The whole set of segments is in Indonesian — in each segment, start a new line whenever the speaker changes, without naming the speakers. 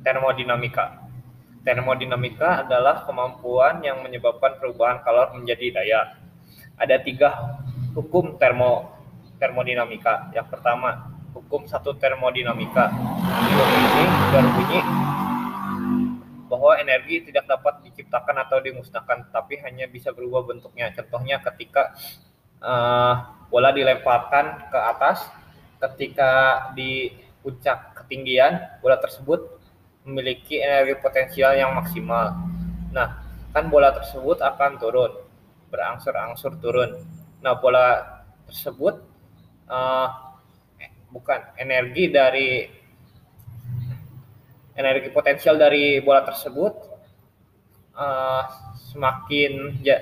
termodinamika. Termodinamika adalah kemampuan yang menyebabkan perubahan kalor menjadi daya. Ada tiga hukum termo termodinamika. Yang pertama, hukum satu termodinamika. Hukum ini berbunyi bahwa energi tidak dapat diciptakan atau dimusnahkan, tapi hanya bisa berubah bentuknya. Contohnya ketika uh, bola dilemparkan ke atas, ketika di puncak ketinggian, bola tersebut memiliki energi potensial yang maksimal. Nah, kan bola tersebut akan turun, berangsur-angsur turun. Nah, bola tersebut uh, bukan energi dari energi potensial dari bola tersebut uh, semakin ja,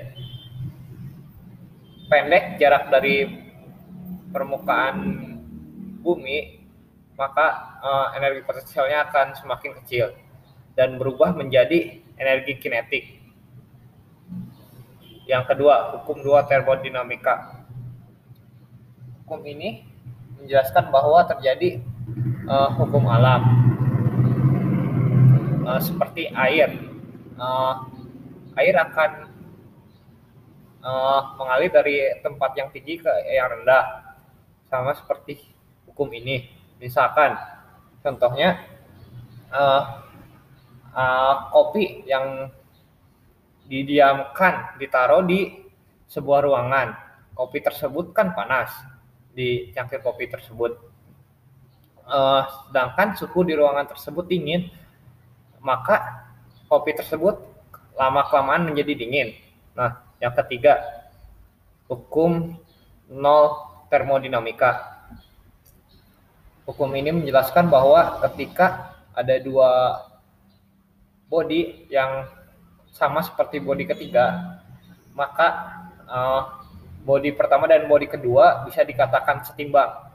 pendek jarak dari permukaan bumi maka uh, energi potensialnya akan semakin kecil dan berubah menjadi energi kinetik. Yang kedua, hukum dua termodinamika. Hukum ini menjelaskan bahwa terjadi uh, hukum alam uh, seperti air. Uh, air akan uh, mengalir dari tempat yang tinggi ke yang rendah, sama seperti hukum ini Misalkan contohnya uh, uh, kopi yang didiamkan ditaruh di sebuah ruangan. Kopi tersebut kan panas di cangkir kopi tersebut. Uh, sedangkan suhu di ruangan tersebut dingin, maka kopi tersebut lama kelamaan menjadi dingin. Nah, yang ketiga, hukum nol termodinamika. Hukum ini menjelaskan bahwa ketika ada dua body yang sama seperti body ketiga, maka uh, body pertama dan body kedua bisa dikatakan setimbang.